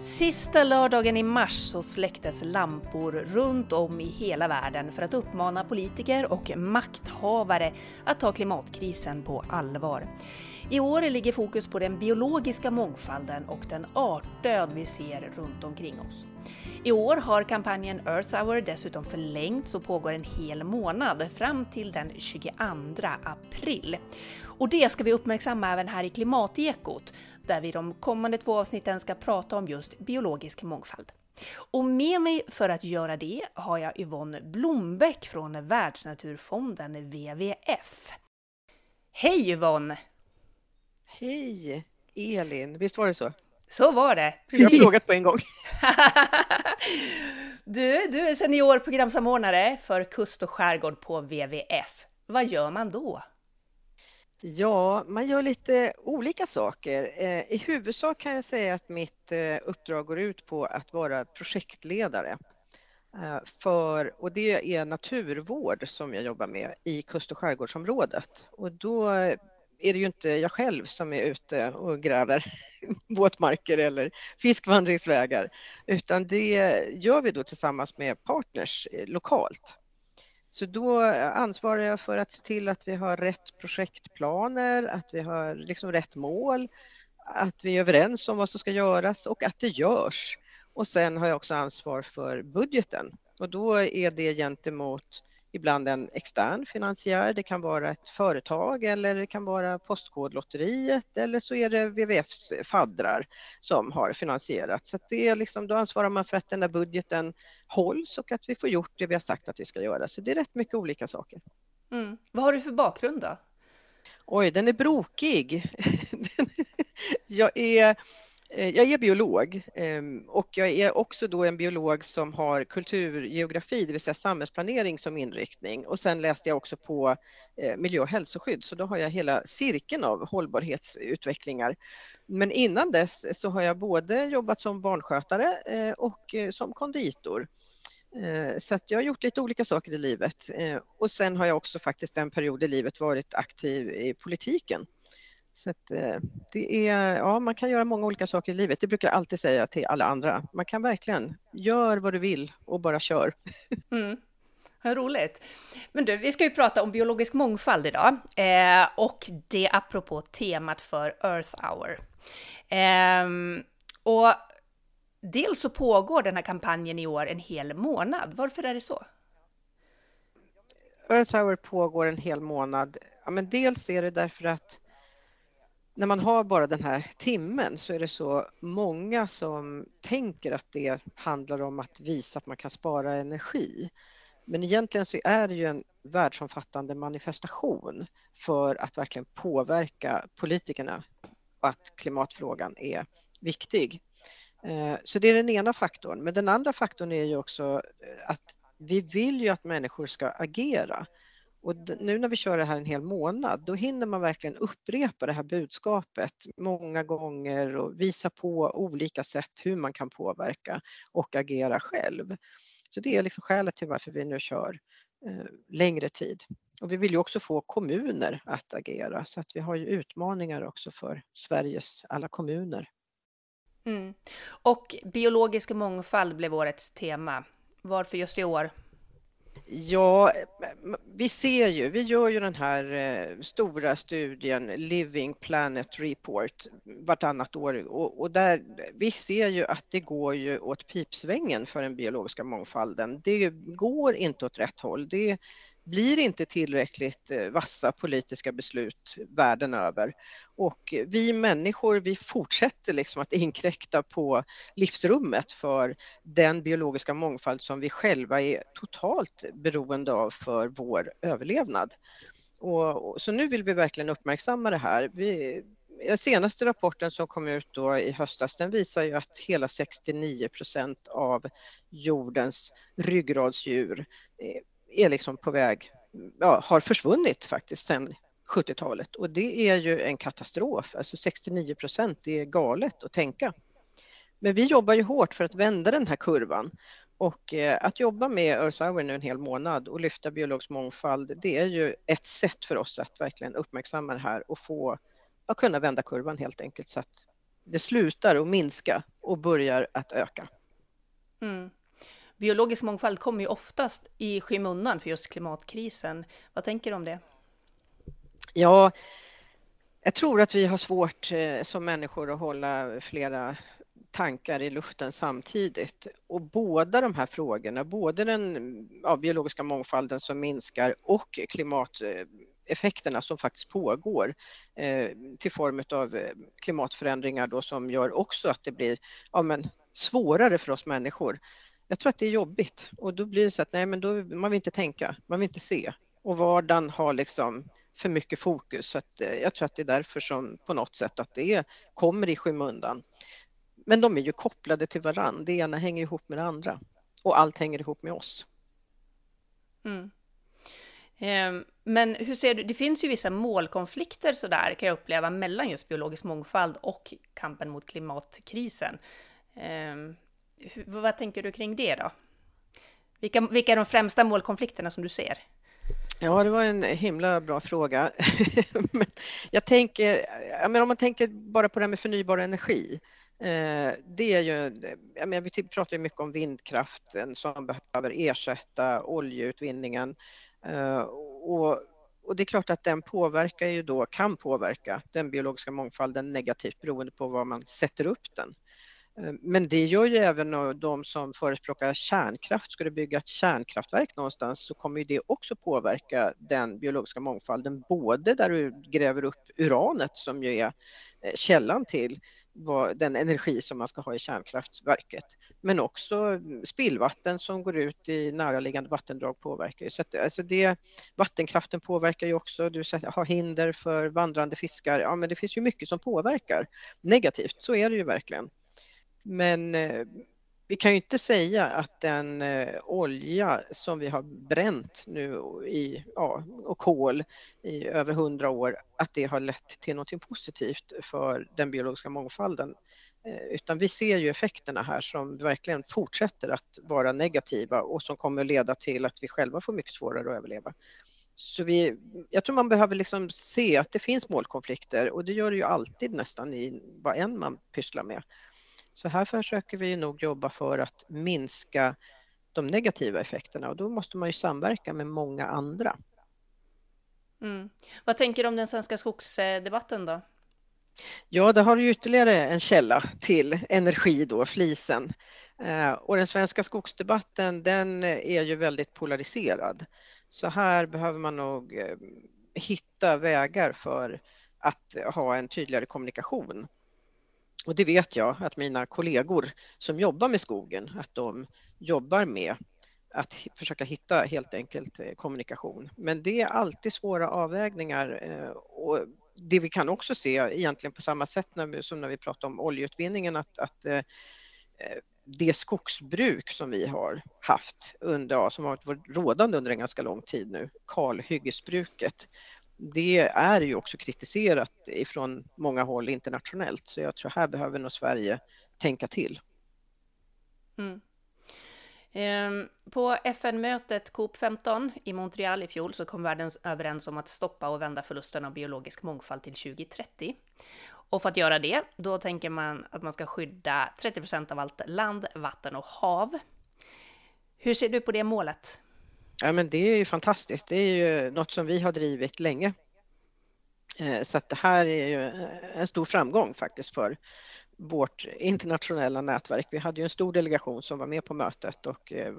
Sista lördagen i mars så släcktes lampor runt om i hela världen för att uppmana politiker och makthavare att ta klimatkrisen på allvar. I år ligger fokus på den biologiska mångfalden och den artdöd vi ser runt omkring oss. I år har kampanjen Earth Hour dessutom förlängts och pågår en hel månad fram till den 22 april. Och det ska vi uppmärksamma även här i Klimatekot där vi de kommande två avsnitten ska prata om just biologisk mångfald. Och med mig för att göra det har jag Yvonne Blombäck från Världsnaturfonden WWF. Hej Yvonne! Hej Elin, visst var det så? Så var det! Precis. Jag har frågat på en gång. du, du är senior programsamordnare för kust och skärgård på WWF. Vad gör man då? Ja, man gör lite olika saker. Eh, I huvudsak kan jag säga att mitt eh, uppdrag går ut på att vara projektledare. Eh, för, och det är naturvård som jag jobbar med i kust och skärgårdsområdet. Och då är det ju inte jag själv som är ute och gräver våtmarker eller fiskvandringsvägar, utan det gör vi då tillsammans med partners eh, lokalt. Så då ansvarar jag för att se till att vi har rätt projektplaner, att vi har liksom rätt mål, att vi är överens om vad som ska göras och att det görs. Och sen har jag också ansvar för budgeten och då är det gentemot ibland en extern finansiär. Det kan vara ett företag eller det kan vara Postkodlotteriet eller så är det WWFs faddrar som har finansierat. Så det är liksom, då ansvarar man för att den där budgeten hålls och att vi får gjort det vi har sagt att vi ska göra. Så det är rätt mycket olika saker. Mm. Vad har du för bakgrund då? Oj, den är brokig. jag är Eh, jag är biolog ehm, och jag är också då en biolog som har kulturgeografi, det vill säga samhällsplanering som inriktning. Och sen läste jag också på eh, miljö och hälsoskydd, så då har jag hela cirkeln av hållbarhetsutvecklingar. Men innan dess så har jag både jobbat som barnskötare eh, och som konditor. Så att jag har gjort lite olika saker i livet. Och sen har jag också faktiskt en period i livet varit aktiv i politiken. Så att, eh, det är, ja, man kan göra många olika saker i livet. Det brukar jag alltid säga till alla andra. Man kan verkligen, gör vad du vill och bara kör. Mm. Vad roligt. Men du, vi ska ju prata om biologisk mångfald idag eh, och det apropå temat för Earth Hour. Eh, och dels så pågår den här kampanjen i år en hel månad. Varför är det så? Earth Hour pågår en hel månad. Ja, men dels är det därför att när man har bara den här timmen så är det så många som tänker att det handlar om att visa att man kan spara energi. Men egentligen så är det ju en världsomfattande manifestation för att verkligen påverka politikerna och att klimatfrågan är viktig. Eh, så det är den ena faktorn. Men den andra faktorn är ju också eh, att vi vill ju att människor ska agera. Och nu när vi kör det här en hel månad, då hinner man verkligen upprepa det här budskapet många gånger och visa på olika sätt hur man kan påverka och agera själv. Så det är liksom skälet till varför vi nu kör eh, längre tid. Och vi vill ju också få kommuner att agera så att vi har ju utmaningar också för Sveriges alla kommuner. Mm. Och biologisk mångfald blev årets tema. Varför just i år? Ja, vi ser ju, vi gör ju den här eh, stora studien Living Planet Report vartannat år och, och, där vi ser ju att det går ju åt pipsvängen för den biologiska mångfalden. Det går inte åt rätt håll. Det blir inte tillräckligt eh, vassa politiska beslut världen över. Och vi människor, vi fortsätter liksom att inkräkta på livsrummet för den biologiska mångfald som vi själva är totalt beroende av för vår överlevnad. Och, så nu vill vi verkligen uppmärksamma det här. Vi, den senaste rapporten som kom ut då i höstas, den visar ju att hela 69 procent av jordens ryggradsdjur eh, är liksom på väg, ja, har försvunnit faktiskt sedan 70-talet och det är ju en katastrof. Alltså 69 procent, det är galet att tänka. Men vi jobbar ju hårt för att vända den här kurvan och eh, att jobba med Earth Hour nu en hel månad och lyfta biologisk mångfald, det är ju ett sätt för oss att verkligen uppmärksamma det här och få att kunna vända kurvan helt enkelt så att det slutar att minska och börjar att öka. Mm. Biologisk mångfald kommer ju oftast i skymundan för just klimatkrisen. Vad tänker du om det? Ja, jag tror att vi har svårt eh, som människor att hålla flera tankar i luften samtidigt. Och båda de här frågorna, både den ja, biologiska mångfalden som minskar och klimateffekterna som faktiskt pågår eh, till form av eh, klimatförändringar då som gör också att det blir ja, men, svårare för oss människor. Jag tror att det är jobbigt och då blir det så att nej, men då, man vill inte tänka, man vill inte se och vardagen har liksom för mycket fokus. Så att, eh, jag tror att det är därför som på något sätt att det kommer i skymundan. Men de är ju kopplade till varann. Det ena hänger ihop med det andra och allt hänger ihop med oss. Mm. Ehm, men hur ser du, det finns ju vissa målkonflikter sådär kan jag uppleva mellan just biologisk mångfald och kampen mot klimatkrisen. Ehm, hur, vad tänker du kring det då? Vilka, vilka är de främsta målkonflikterna som du ser? Ja, det var en himla bra fråga. jag tänker, om man tänker bara på det här med förnybar energi. Eh, det är ju, jag menar, vi typ pratar ju mycket om vindkraften som behöver ersätta oljeutvinningen. Eh, och, och det är klart att den påverkar ju då, kan påverka den biologiska mångfalden negativt beroende på var man sätter upp den. Eh, men det gör ju även de som förespråkar kärnkraft. Ska du bygga ett kärnkraftverk någonstans så kommer det också påverka den biologiska mångfalden, både där du gräver upp uranet som ju är eh, källan till den energi som man ska ha i kärnkraftverket. Men också spillvatten som går ut i näraliggande vattendrag påverkar ju. Så att, alltså det, vattenkraften påverkar ju också, du har hinder för vandrande fiskar. Ja, men det finns ju mycket som påverkar negativt, så är det ju verkligen. Men eh, vi kan ju inte säga att den eh, olja som vi har bränt nu i, ja, och kol i över hundra år, att det har lett till något positivt för den biologiska mångfalden. Eh, utan vi ser ju effekterna här som verkligen fortsätter att vara negativa och som kommer att leda till att vi själva får mycket svårare att överleva. Så vi, jag tror man behöver liksom se att det finns målkonflikter och det gör det ju alltid nästan i vad än man pysslar med. Så här försöker vi nog jobba för att minska de negativa effekterna och då måste man ju samverka med många andra. Mm. Vad tänker du om den svenska skogsdebatten då? Ja, det har du ytterligare en källa till energi då, flisen. Eh, och den svenska skogsdebatten den är ju väldigt polariserad. Så här behöver man nog eh, hitta vägar för att ha en tydligare kommunikation och det vet jag att mina kollegor som jobbar med skogen, att de jobbar med att försöka hitta helt enkelt eh, kommunikation. Men det är alltid svåra avvägningar eh, och det vi kan också se egentligen på samma sätt när som när vi pratar om oljeutvinningen att, att eh, det skogsbruk som vi har haft under, som har varit rådande under en ganska lång tid nu, kalhyggesbruket, det är ju också kritiserat ifrån många håll internationellt så jag tror här behöver nog Sverige tänka till. Mm. Ehm, på FN-mötet COP15 i Montreal i fjol så kom världen överens om att stoppa och vända förlusten av biologisk mångfald till 2030. Och för att göra det, då tänker man att man ska skydda 30 procent av allt land, vatten och hav. Hur ser du på det målet? Ja, men det är ju fantastiskt. Det är ju något som vi har drivit länge. Eh, så att det här är ju en stor framgång faktiskt för vårt internationella nätverk. Vi hade ju en stor delegation som var med på mötet och eh,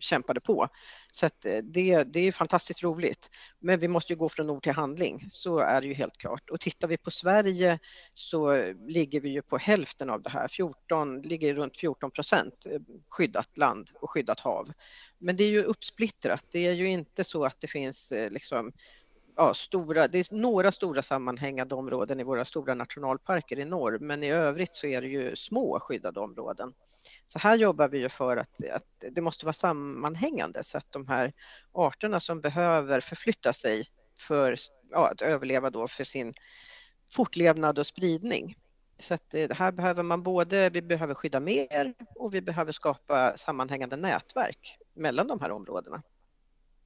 kämpade på. Så att eh, det, det är fantastiskt roligt. Men vi måste ju gå från ord till handling, så är det ju helt klart. Och tittar vi på Sverige så ligger vi ju på hälften av det här, 14, ligger runt 14 procent eh, skyddat land och skyddat hav. Men det är ju uppsplittrat. Det är ju inte så att det finns liksom ja, stora, det är några stora sammanhängande områden i våra stora nationalparker i norr, men i övrigt så är det ju små skyddade områden. Så här jobbar vi ju för att, att det måste vara sammanhängande så att de här arterna som behöver förflytta sig för ja, att överleva då för sin fortlevnad och spridning. Så att eh, det här behöver man både, vi behöver skydda mer och vi behöver skapa sammanhängande nätverk mellan de här områdena.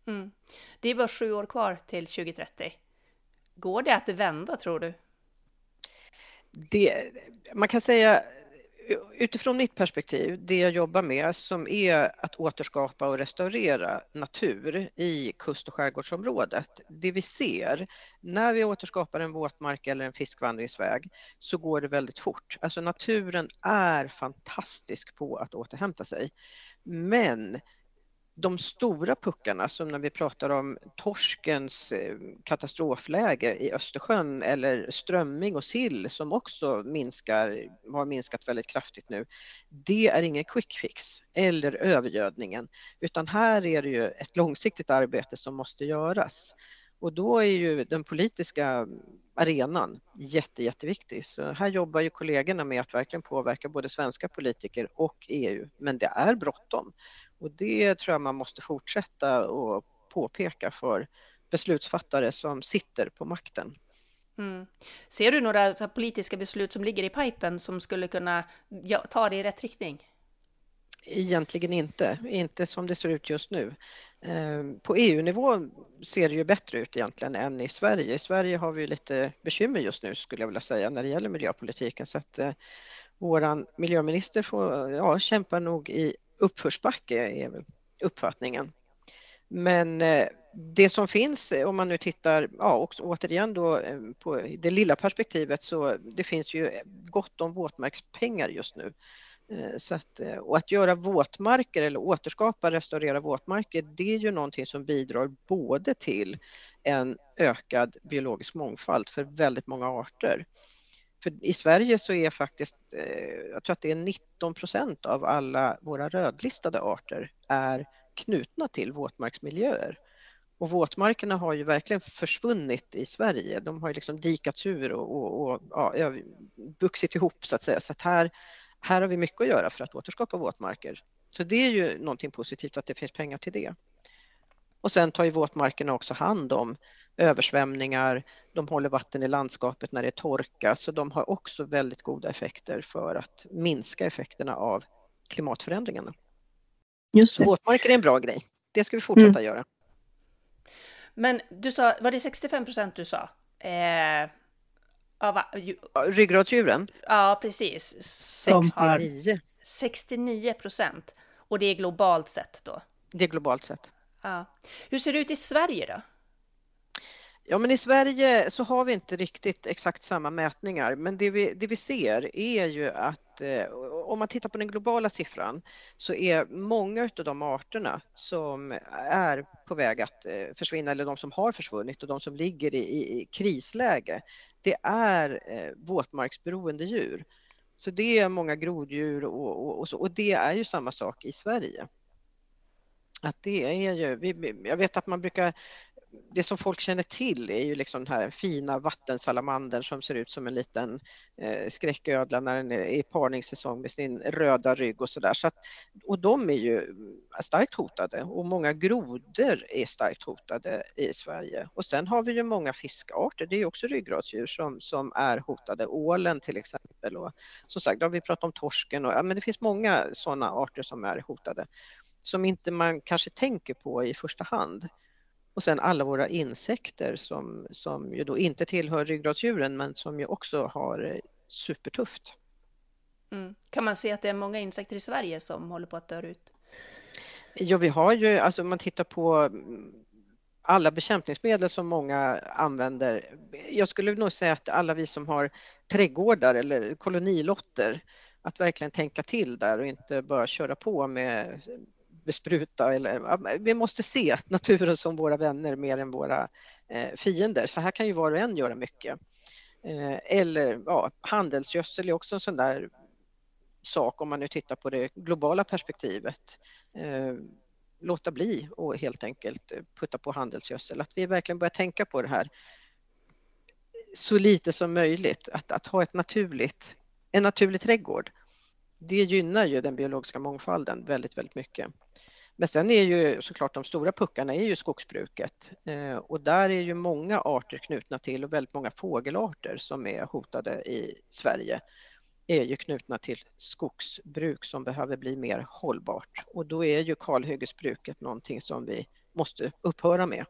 Mm. Det är bara sju år kvar till 2030. Går det att vända tror du? Det, man kan säga utifrån mitt perspektiv, det jag jobbar med som är att återskapa och restaurera natur i kust och skärgårdsområdet. Det vi ser när vi återskapar en våtmark eller en fiskvandringsväg så går det väldigt fort. Alltså naturen är fantastisk på att återhämta sig. Men de stora puckarna som när vi pratar om torskens eh, katastrofläge i Östersjön eller strömming och sill som också minskar, har minskat väldigt kraftigt nu. Det är ingen quick fix eller övergödningen utan här är det ju ett långsiktigt arbete som måste göras. Och då är ju den politiska arenan jätte, jätteviktig. Så här jobbar ju kollegorna med att verkligen påverka både svenska politiker och EU. Men det är bråttom och det tror jag man måste fortsätta att påpeka för beslutsfattare som sitter på makten. Mm. Ser du några politiska beslut som ligger i pipen som skulle kunna ja, ta det i rätt riktning? Egentligen inte, inte som det ser ut just nu. Ehm, på EU-nivå ser det ju bättre ut egentligen än i Sverige. I Sverige har vi lite bekymmer just nu skulle jag vilja säga när det gäller miljöpolitiken så att eh, våran miljöminister får ja, kämpa nog i uppförsbacke är väl uppfattningen. Men eh, det som finns eh, om man nu tittar, ja och återigen då eh, på det lilla perspektivet så det finns ju gott om våtmarkspengar just nu. Så att, och att göra våtmarker eller återskapa, restaurera våtmarker, det är ju någonting som bidrar både till en ökad biologisk mångfald för väldigt många arter för i Sverige så är faktiskt, eh, jag tror att det är 19 procent av alla våra rödlistade arter är knutna till våtmarksmiljöer. Och våtmarkerna har ju verkligen försvunnit i Sverige. De har ju liksom dikats ur och, och, och ja, vuxit ihop så att säga. Så att här, här har vi mycket att göra för att återskapa våtmarker. Så det är ju någonting positivt att det finns pengar till det. Och sen tar ju våtmarkerna också hand om översvämningar, de håller vatten i landskapet när det är torka, så de har också väldigt goda effekter för att minska effekterna av klimatförändringarna. Just det. Våtmarker är en bra grej. Det ska vi fortsätta mm. göra. Men du sa, var det 65 procent du sa? Eh, av, ju, ryggradsdjuren? Ja, precis. Som 69. 69 procent. Och det är globalt sett då? Det är globalt sett. Ja. Hur ser det ut i Sverige då? Ja, men i Sverige så har vi inte riktigt exakt samma mätningar, men det vi, det vi ser är ju att eh, om man tittar på den globala siffran så är många av de arterna som är på väg att eh, försvinna eller de som har försvunnit och de som ligger i, i, i krisläge, det är eh, våtmarksberoende djur. Så det är många groddjur och, och, och, så, och det är ju samma sak i Sverige att det är ju, jag vet att man brukar det som folk känner till är ju liksom den här fina vattensalamandern som ser ut som en liten eh, skräcködla när den är i parningssäsong med sin röda rygg och sådär. Så och de är ju starkt hotade och många grodor är starkt hotade i Sverige. Och sen har vi ju många fiskarter, det är också ryggradsdjur som, som är hotade. Ålen till exempel och som sagt, då har vi pratat om torsken och ja, men det finns många sådana arter som är hotade som inte man kanske tänker på i första hand. Och sen alla våra insekter som, som ju då inte tillhör ryggradsdjuren men som ju också har supertufft. Mm. Kan man se att det är många insekter i Sverige som håller på att dö ut? Ja, vi har ju, alltså om man tittar på alla bekämpningsmedel som många använder. Jag skulle nog säga att alla vi som har trädgårdar eller kolonilotter, att verkligen tänka till där och inte bara köra på med bespruta eller vi måste se naturen som våra vänner mer än våra eh, fiender. Så här kan ju var och en göra mycket. Eh, eller ja, handelsgödsel är också en sån där sak om man nu tittar på det globala perspektivet. Eh, låta bli och helt enkelt putta på handelsgödsel. Att vi verkligen börjar tänka på det här så lite som möjligt. Att, att ha ett naturligt, en naturlig trädgård. Det gynnar ju den biologiska mångfalden väldigt, väldigt mycket. Men sen är ju såklart de stora puckarna är ju skogsbruket eh, och där är ju många arter knutna till och väldigt många fågelarter som är hotade i Sverige är ju knutna till skogsbruk som behöver bli mer hållbart och då är ju kalhyggesbruket någonting som vi måste upphöra med.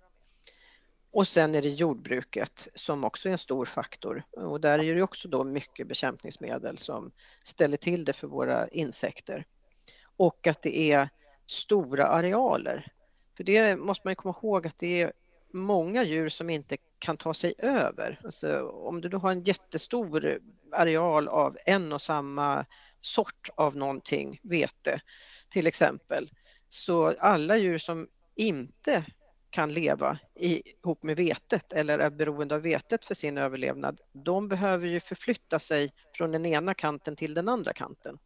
Och sen är det jordbruket som också är en stor faktor och där är det också då mycket bekämpningsmedel som ställer till det för våra insekter. Och att det är stora arealer. För det måste man komma ihåg att det är många djur som inte kan ta sig över. Alltså, om du då har en jättestor areal av en och samma sort av någonting, vete till exempel, så alla djur som inte kan leva ihop med vetet eller är beroende av vetet för sin överlevnad, de behöver ju förflytta sig från den ena kanten till den andra kanten.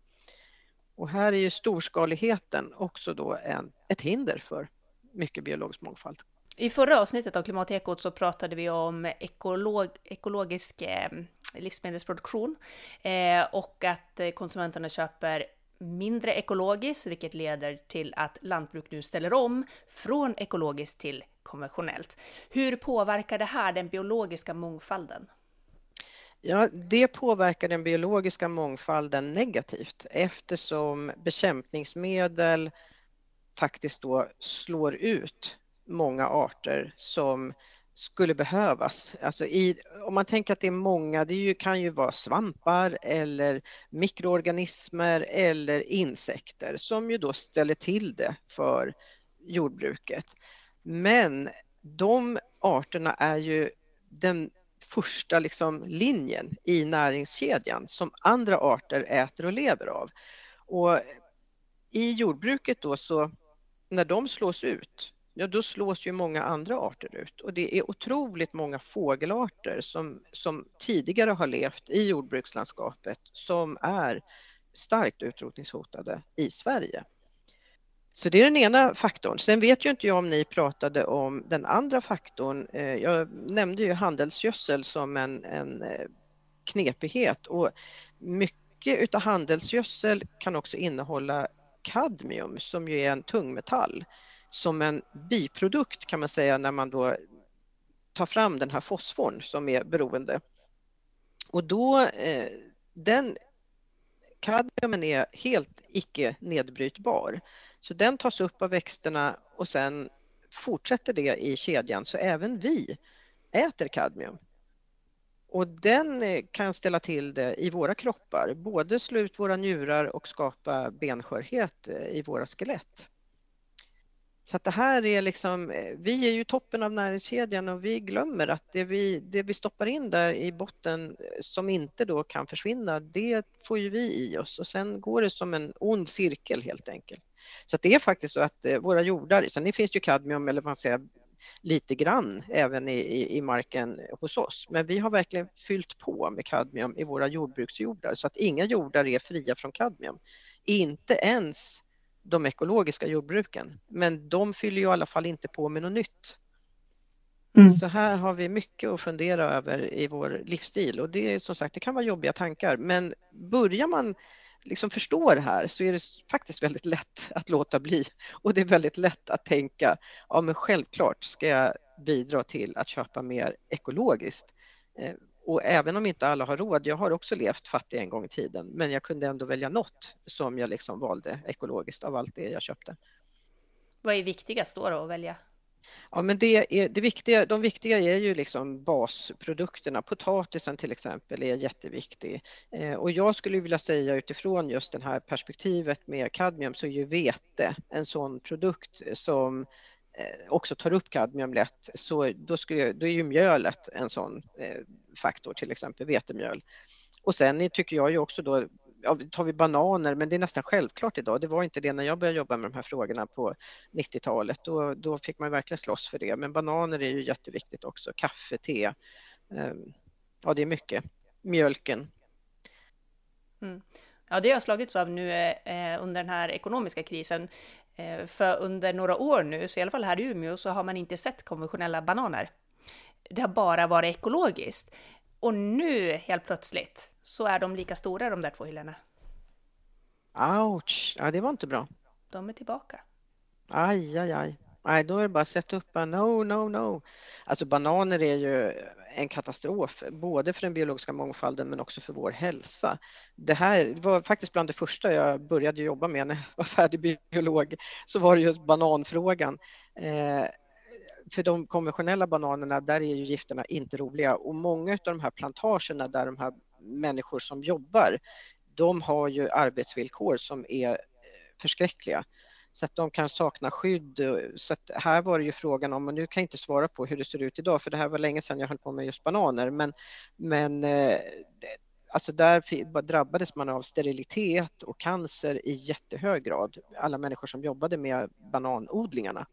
Och här är ju storskaligheten också då en, ett hinder för mycket biologisk mångfald. I förra avsnittet av Klimatekot så pratade vi om ekolog, ekologisk eh, livsmedelsproduktion eh, och att eh, konsumenterna köper mindre ekologiskt, vilket leder till att lantbruk nu ställer om från ekologiskt till konventionellt. Hur påverkar det här den biologiska mångfalden? Ja, det påverkar den biologiska mångfalden negativt eftersom bekämpningsmedel faktiskt då slår ut många arter som skulle behövas. Alltså i, om man tänker att det är många, det ju, kan ju vara svampar eller mikroorganismer eller insekter som ju då ställer till det för jordbruket. Men de arterna är ju den första liksom linjen i näringskedjan som andra arter äter och lever av. Och i jordbruket då så när de slås ut ja då slås ju många andra arter ut och det är otroligt många fågelarter som, som tidigare har levt i jordbrukslandskapet som är starkt utrotningshotade i Sverige. Så det är den ena faktorn. Sen vet ju inte jag om ni pratade om den andra faktorn. Eh, jag nämnde ju handelsgödsel som en, en eh, knepighet och mycket utav handelsgödsel kan också innehålla kadmium som ju är en tungmetall som en biprodukt kan man säga när man då tar fram den här fosforn som är beroende. Och då, eh, den kadmiumen är helt icke nedbrytbar. Så den tas upp av växterna och sen fortsätter det i kedjan så även vi äter kadmium. Och den eh, kan ställa till det i våra kroppar, både slå ut våra njurar och skapa benskörhet eh, i våra skelett. Så att det här är liksom, eh, vi är ju toppen av näringskedjan och vi glömmer att det vi, det vi stoppar in där i botten eh, som inte då kan försvinna, det får ju vi i oss och sen går det som en ond cirkel helt enkelt. Så att det är faktiskt så att eh, våra jordar, sen finns det ju kadmium eller man säger lite grann även i, i, i marken hos oss, men vi har verkligen fyllt på med kadmium i våra jordbruksjordar så att inga jordar är fria från kadmium. Inte ens de ekologiska jordbruken. Men de fyller ju i alla fall inte på med något nytt. Mm. Så här har vi mycket att fundera över i vår livsstil och det är som sagt, det kan vara jobbiga tankar, men börjar man liksom förstå det här så är det faktiskt väldigt lätt att låta bli och det är väldigt lätt att tänka, ja men självklart ska jag bidra till att köpa mer ekologiskt. Och även om inte alla har råd, jag har också levt fattig en gång i tiden, men jag kunde ändå välja något som jag liksom valde ekologiskt av allt det jag köpte. Vad är viktigast då, då att välja? Ja, men det är, det viktiga, de viktiga är ju liksom basprodukterna. Potatisen till exempel är jätteviktig. Eh, och jag skulle vilja säga utifrån just det här perspektivet med kadmium så är ju vete en sån produkt som Eh, också tar upp kadmium lätt så då, skulle, då är ju mjölet en sån eh, faktor, till exempel vetemjöl. Och sen tycker jag ju också då, ja, tar vi bananer, men det är nästan självklart idag. Det var inte det när jag började jobba med de här frågorna på 90-talet. Då, då fick man verkligen slåss för det. Men bananer är ju jätteviktigt också. Kaffe, te. Ehm, ja, det är mycket. Mjölken. Mm. Ja, det har slagits av nu eh, eh under den här ekonomiska krisen. Eh, för under några år nu, så i alla fall här i Umeå, så har man inte sett konventionella bananer. Det har bara varit ekologiskt. Och nu helt plötsligt så är de lika stora de där två hyllorna. Ouch! Ja, det var inte bra. De är tillbaka. Aj, aj, aj. Nej, då är det bara att sätta upp no, no, no. Alltså bananer är ju en katastrof, både för den biologiska mångfalden men också för vår hälsa. Det här var faktiskt bland det första jag började jobba med när jag var färdig biolog, så var det just bananfrågan. Eh, för de konventionella bananerna, där är ju gifterna inte roliga och många av de här plantagerna där de här människor som jobbar, de har ju arbetsvillkor som är eh, förskräckliga så att de kan sakna skydd. Så att här var det ju frågan om, och nu kan jag inte svara på hur det ser ut idag, för det här var länge sedan jag höll på med just bananer, men, men eh, alltså där drabbades man av sterilitet och cancer i jättehög grad, alla människor som jobbade med bananodlingarna.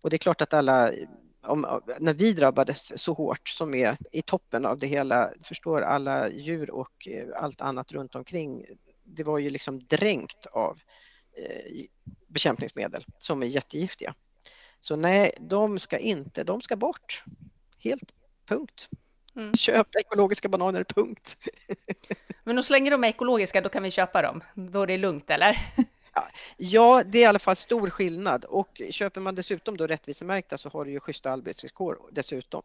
Och det är klart att alla, om, när vi drabbades så hårt som är i toppen av det hela, förstår alla djur och eh, allt annat runt omkring, det var ju liksom dränkt av bekämpningsmedel som är jättegiftiga. Så nej, de ska inte, de ska bort. Helt punkt. Mm. Köp ekologiska bananer, punkt. Men och så länge de är ekologiska, då kan vi köpa dem? Då är det lugnt, eller? Ja, det är i alla fall stor skillnad och köper man dessutom då rättvisemärkta så har du ju schyssta arbetsvillkor dessutom.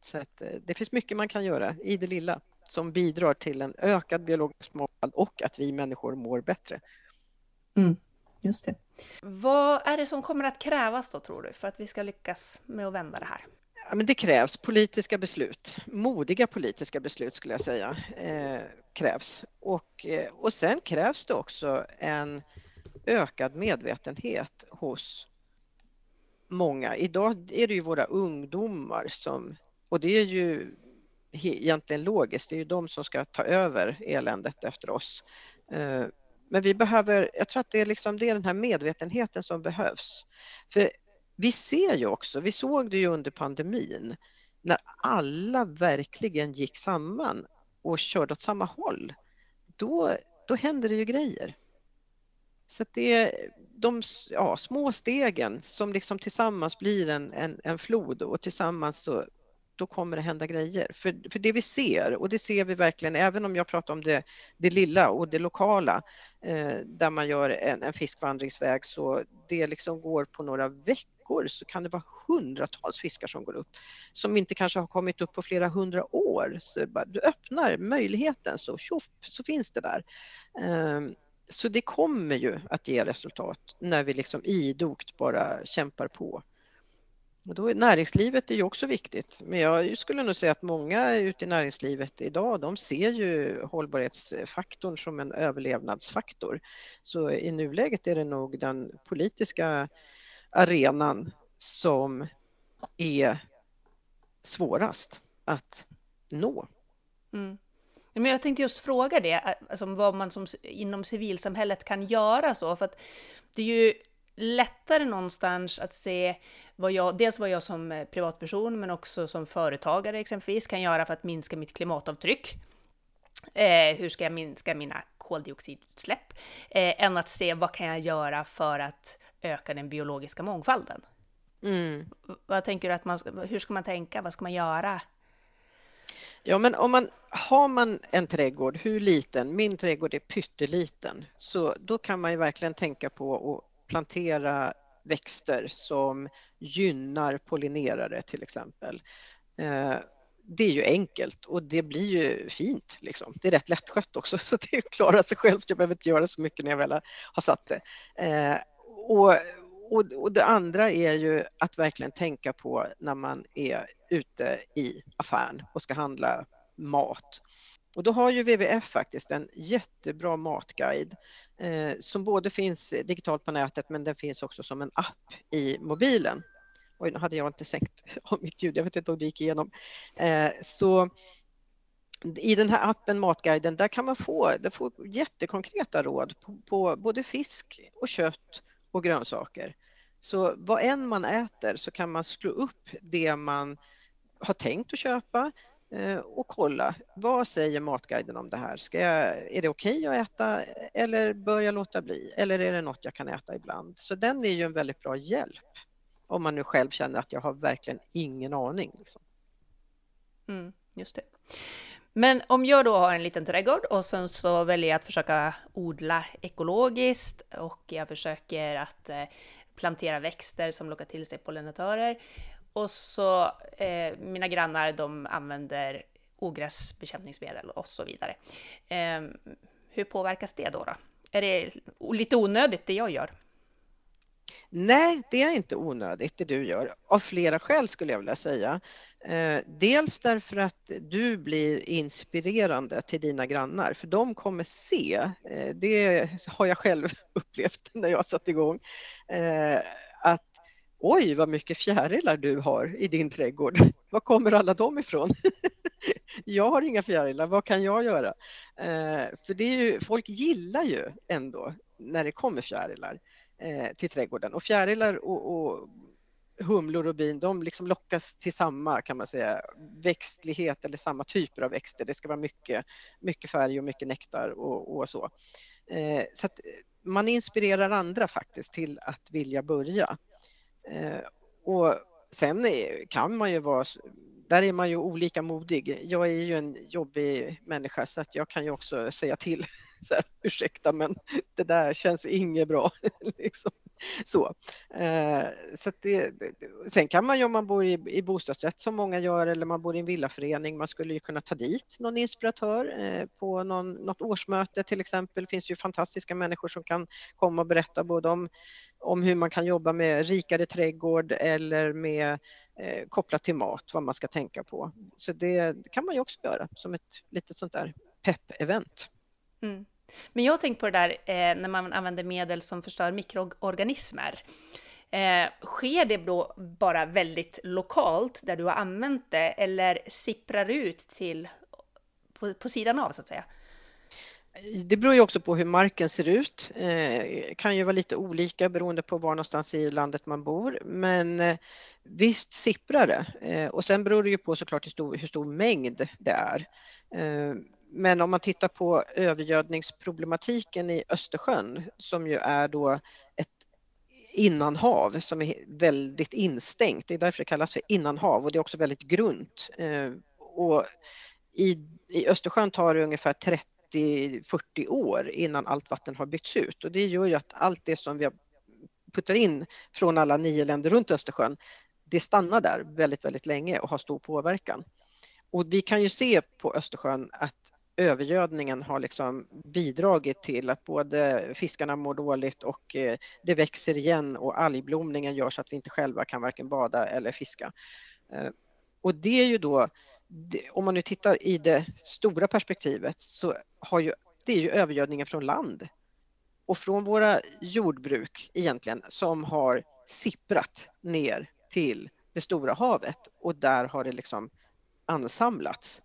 Så att, eh, det finns mycket man kan göra i det lilla som bidrar till en ökad biologisk mångfald och att vi människor mår bättre. Mm, just det. Vad är det som kommer att krävas då tror du för att vi ska lyckas med att vända det här? Ja, men det krävs politiska beslut, modiga politiska beslut skulle jag säga, eh, krävs. Och, eh, och sen krävs det också en ökad medvetenhet hos många. Idag är det ju våra ungdomar som, och det är ju egentligen logiskt, det är ju de som ska ta över eländet efter oss. Eh, men vi behöver, jag tror att det är, liksom, det är den här medvetenheten som behövs. För vi ser ju också, vi såg det ju under pandemin, när alla verkligen gick samman och körde åt samma håll, då, då händer det ju grejer. Så det är de ja, små stegen som liksom tillsammans blir en, en, en flod och tillsammans så då kommer det hända grejer. För, för det vi ser, och det ser vi verkligen, även om jag pratar om det, det lilla och det lokala, eh, där man gör en, en fiskvandringsväg, så det liksom går på några veckor så kan det vara hundratals fiskar som går upp, som inte kanske har kommit upp på flera hundra år. Så bara, du öppnar möjligheten så tjoff, så finns det där. Eh, så det kommer ju att ge resultat när vi liksom idogt bara kämpar på. Och då är näringslivet är ju också viktigt, men jag skulle nog säga att många ute i näringslivet idag, de ser ju hållbarhetsfaktorn som en överlevnadsfaktor. Så i nuläget är det nog den politiska arenan som är svårast att nå. Mm. Men jag tänkte just fråga det, eh, alltså vad man som, inom civilsamhället kan göra så, för att det är ju lättare någonstans att se vad jag, dels vad jag som eh, privatperson men också som företagare exempelvis kan göra för att minska mitt klimatavtryck. Eh, hur ska jag minska mina koldioxidutsläpp? Eh, än att se vad kan jag göra för att öka den biologiska mångfalden. Mm. Vad tänker du att man, hur ska man tänka? Vad ska man göra? Ja, men om man har man en trädgård, hur liten? Min trädgård är pytteliten, så då kan man ju verkligen tänka på att plantera växter som gynnar pollinerare till exempel. Eh, det är ju enkelt och det blir ju fint. Liksom. Det är rätt lättskött också så det klarar sig självt. Jag behöver inte göra så mycket när jag väl har satt det. Eh, och, och, och det andra är ju att verkligen tänka på när man är ute i affären och ska handla mat. Och då har ju WWF faktiskt en jättebra matguide Eh, som både finns digitalt på nätet men den finns också som en app i mobilen. Oj, nu hade jag inte sänkt av mitt ljud, jag vet inte om det gick igenom. Eh, så i den här appen Matguiden, där kan man få, där får jättekonkreta råd på, på både fisk och kött och grönsaker. Så vad än man äter så kan man slå upp det man har tänkt att köpa Eh, och kolla vad säger Matguiden om det här? Ska jag, är det okej okay att äta eller bör jag låta bli? Eller är det något jag kan äta ibland? Så den är ju en väldigt bra hjälp om man nu själv känner att jag har verkligen ingen aning. Liksom. Mm, just det. Men om jag då har en liten trädgård och sen så väljer jag att försöka odla ekologiskt och jag försöker att eh, plantera växter som lockar till sig pollinatörer och så eh, mina grannar de använder ogräsbekämpningsmedel och så vidare. Eh, hur påverkas det då, då? Är det lite onödigt det jag gör? Nej, det är inte onödigt det du gör, av flera skäl skulle jag vilja säga. Eh, dels därför att du blir inspirerande till dina grannar, för de kommer se, eh, det har jag själv upplevt när jag satt igång, eh, att oj vad mycket fjärilar du har i din trädgård. Var kommer alla de ifrån? jag har inga fjärilar, vad kan jag göra? Eh, för det är ju, folk gillar ju ändå när det kommer fjärilar eh, till trädgården och fjärilar och, och humlor och bin, de liksom lockas till samma kan man säga växtlighet eller samma typer av växter. Det ska vara mycket, mycket färg och mycket nektar och, och så. Eh, så att man inspirerar andra faktiskt till att vilja börja. Eh, och sen kan man ju vara där är man ju olika modig. Jag är ju en jobbig människa så att jag kan ju också säga till. Så här, ursäkta men det där känns inget bra. liksom. Så, eh, så det, sen kan man ju om man bor i, i bostadsrätt som många gör eller man bor i en villaförening, man skulle ju kunna ta dit någon inspiratör eh, på någon, något årsmöte till exempel. Det finns ju fantastiska människor som kan komma och berätta både om, om hur man kan jobba med rikare trädgård eller med eh, kopplat till mat, vad man ska tänka på. Så det, det kan man ju också göra som ett litet sånt där pepp-event. Mm. Men jag har tänkt på det där eh, när man använder medel som förstör mikroorganismer. Eh, sker det då bara väldigt lokalt där du har använt det eller sipprar ut till på, på sidan av så att säga? Det beror ju också på hur marken ser ut. Eh, kan ju vara lite olika beroende på var någonstans i landet man bor. Men eh, visst sipprar det. Eh, och sen beror det ju på såklart hur stor, hur stor mängd det är. Eh, men om man tittar på övergödningsproblematiken i Östersjön som ju är då ett innanhav som är väldigt instängt. Det är därför det kallas för innanhav och det är också väldigt grunt. Eh, och i, i Östersjön tar det ungefär 30-40 år innan allt vatten har bytts ut och det gör ju att allt det som vi puttar in från alla nio länder runt Östersjön, det stannar där väldigt, väldigt länge och har stor påverkan. Och vi kan ju se på Östersjön att övergödningen har liksom bidragit till att både fiskarna mår dåligt och eh, det växer igen och algblomningen gör så att vi inte själva kan varken bada eller fiska. Eh, och det är ju då, om man nu tittar i det stora perspektivet så har ju, det är ju övergödningen från land och från våra jordbruk egentligen som har sipprat ner till det stora havet och där har det liksom ansamlats.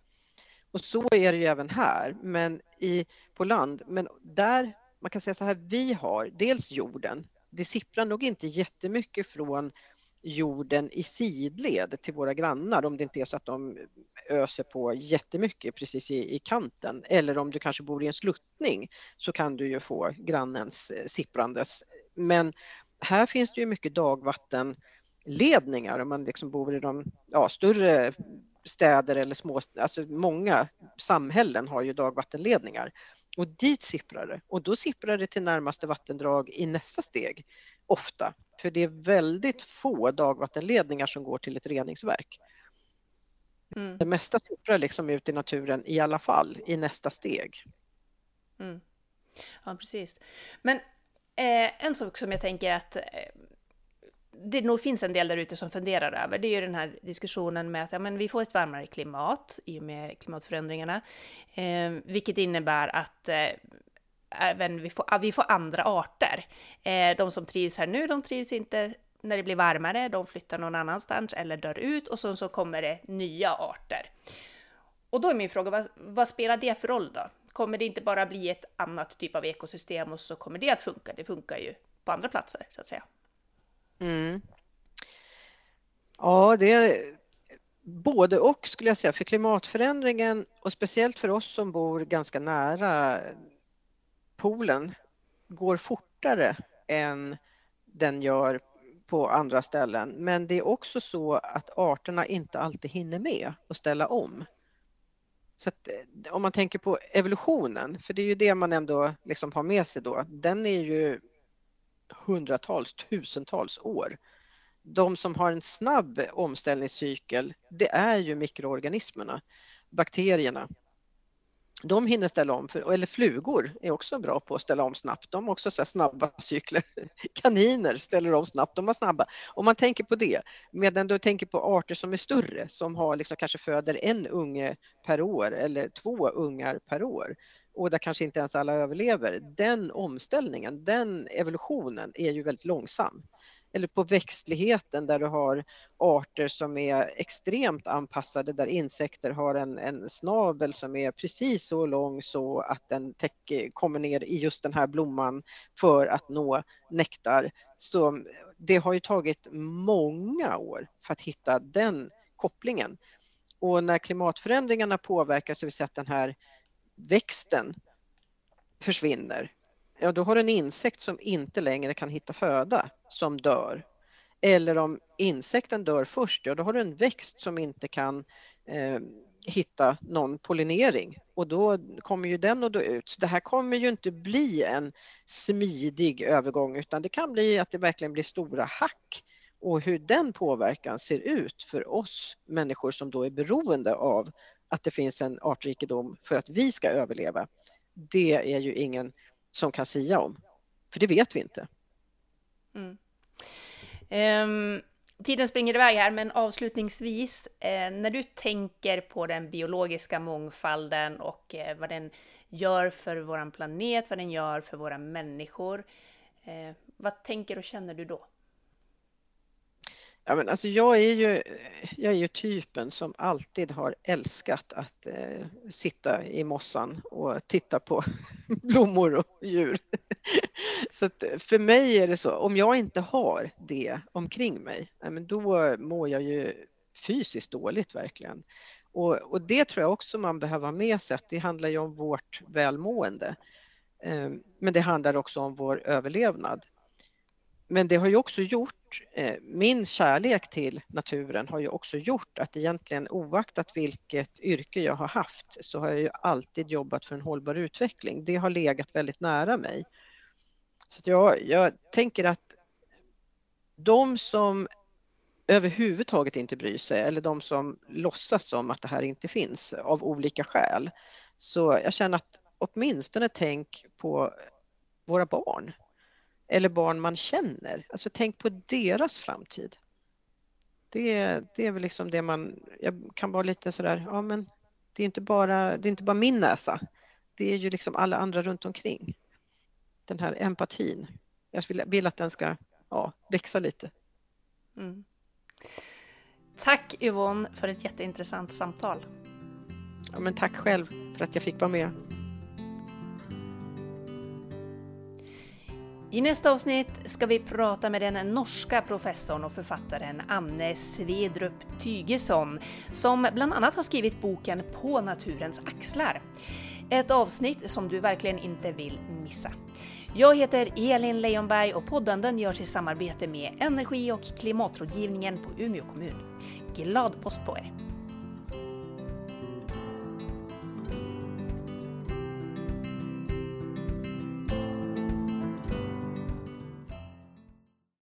Och så är det ju även här, men i, på land. Men där, man kan säga så här, vi har dels jorden. Det sipprar nog inte jättemycket från jorden i sidled till våra grannar om det inte är så att de öser på jättemycket precis i, i kanten. Eller om du kanske bor i en sluttning så kan du ju få grannens eh, sipprandes. Men här finns det ju mycket dagvattenledningar om man liksom bor i de ja, större städer eller små, alltså många samhällen har ju dagvattenledningar och dit sipprar det och då sipprar det till närmaste vattendrag i nästa steg ofta. För det är väldigt få dagvattenledningar som går till ett reningsverk. Mm. Det mesta sipprar liksom ut i naturen i alla fall i nästa steg. Mm. Ja, precis. Men eh, en sak som jag tänker att eh, det nog finns en del där ute som funderar över, det är ju den här diskussionen med att ja, men vi får ett varmare klimat i och med klimatförändringarna, eh, vilket innebär att eh, även vi får, vi får andra arter. Eh, de som trivs här nu, de trivs inte när det blir varmare, de flyttar någon annanstans eller dör ut och så, så kommer det nya arter. Och då är min fråga, vad, vad, spelar det för roll då? Kommer det inte bara bli ett annat typ av ekosystem och så kommer det att funka? Det funkar ju på andra platser så att säga. Mm. Ja, det är både och skulle jag säga, för klimatförändringen och speciellt för oss som bor ganska nära polen går fortare än den gör på andra ställen. Men det är också så att arterna inte alltid hinner med att ställa om. Så att, eh, om man tänker på evolutionen, för det är ju det man ändå liksom har med sig då, den är ju hundratals, tusentals år. De som har en snabb omställningscykel, det är ju mikroorganismerna, bakterierna. de hinner ställa om, för, eller flugor är också bra på att ställa om snabbt. De har också så snabba cykler. Kaniner ställer om snabbt, de var snabba. Om man tänker på det, medan du tänker på arter som är större, som har liksom kanske föder en unge per år eller två ungar per år och där kanske inte ens alla överlever. Den omställningen, den evolutionen är ju väldigt långsam eller på växtligheten där du har arter som är extremt anpassade där insekter har en, en snabel som är precis så lång så att den täcker, kommer ner i just den här blomman för att nå nektar. Så det har ju tagit många år för att hitta den kopplingen. Och när klimatförändringarna påverkar så vi ser att den här växten försvinner ja då har du en insekt som inte längre kan hitta föda som dör. Eller om insekten dör först, ja då har du en växt som inte kan eh, hitta någon pollinering och då kommer ju den att dö ut. Det här kommer ju inte bli en smidig övergång utan det kan bli att det verkligen blir stora hack och hur den påverkan ser ut för oss människor som då är beroende av att det finns en artrikedom för att vi ska överleva. Det är ju ingen som kan sia om. För det vet vi inte. Mm. Um, tiden springer iväg här, men avslutningsvis, eh, när du tänker på den biologiska mångfalden och eh, vad den gör för vår planet, vad den gör för våra människor, eh, vad tänker och känner du då? Ja, men alltså jag, är ju, jag är ju typen som alltid har älskat att eh, sitta i mossan och titta på blommor och djur. Så att för mig är det så, om jag inte har det omkring mig, ja, men då mår jag ju fysiskt dåligt verkligen. Och, och det tror jag också man behöver ha med sig, att det handlar ju om vårt välmående. Eh, men det handlar också om vår överlevnad. Men det har ju också gjort, eh, min kärlek till naturen har ju också gjort att egentligen oaktat vilket yrke jag har haft så har jag ju alltid jobbat för en hållbar utveckling. Det har legat väldigt nära mig. Så jag, jag tänker att de som överhuvudtaget inte bryr sig eller de som låtsas som att det här inte finns av olika skäl. Så jag känner att åtminstone tänk på våra barn eller barn man känner. Alltså tänk på deras framtid. Det, det är väl liksom det man, jag kan vara lite sådär, ja men det är inte bara, det är inte bara min näsa. Det är ju liksom alla andra runt omkring. Den här empatin. Jag vill, vill att den ska ja, växa lite. Mm. Tack Yvonne för ett jätteintressant samtal. Ja, men tack själv för att jag fick vara med. I nästa avsnitt ska vi prata med den norska professorn och författaren Anne Svedrup Tygesson som bland annat har skrivit boken På naturens axlar. Ett avsnitt som du verkligen inte vill missa. Jag heter Elin Leijonberg och podden den görs i samarbete med Energi och klimatrådgivningen på Umeå kommun. Glad påsk på er!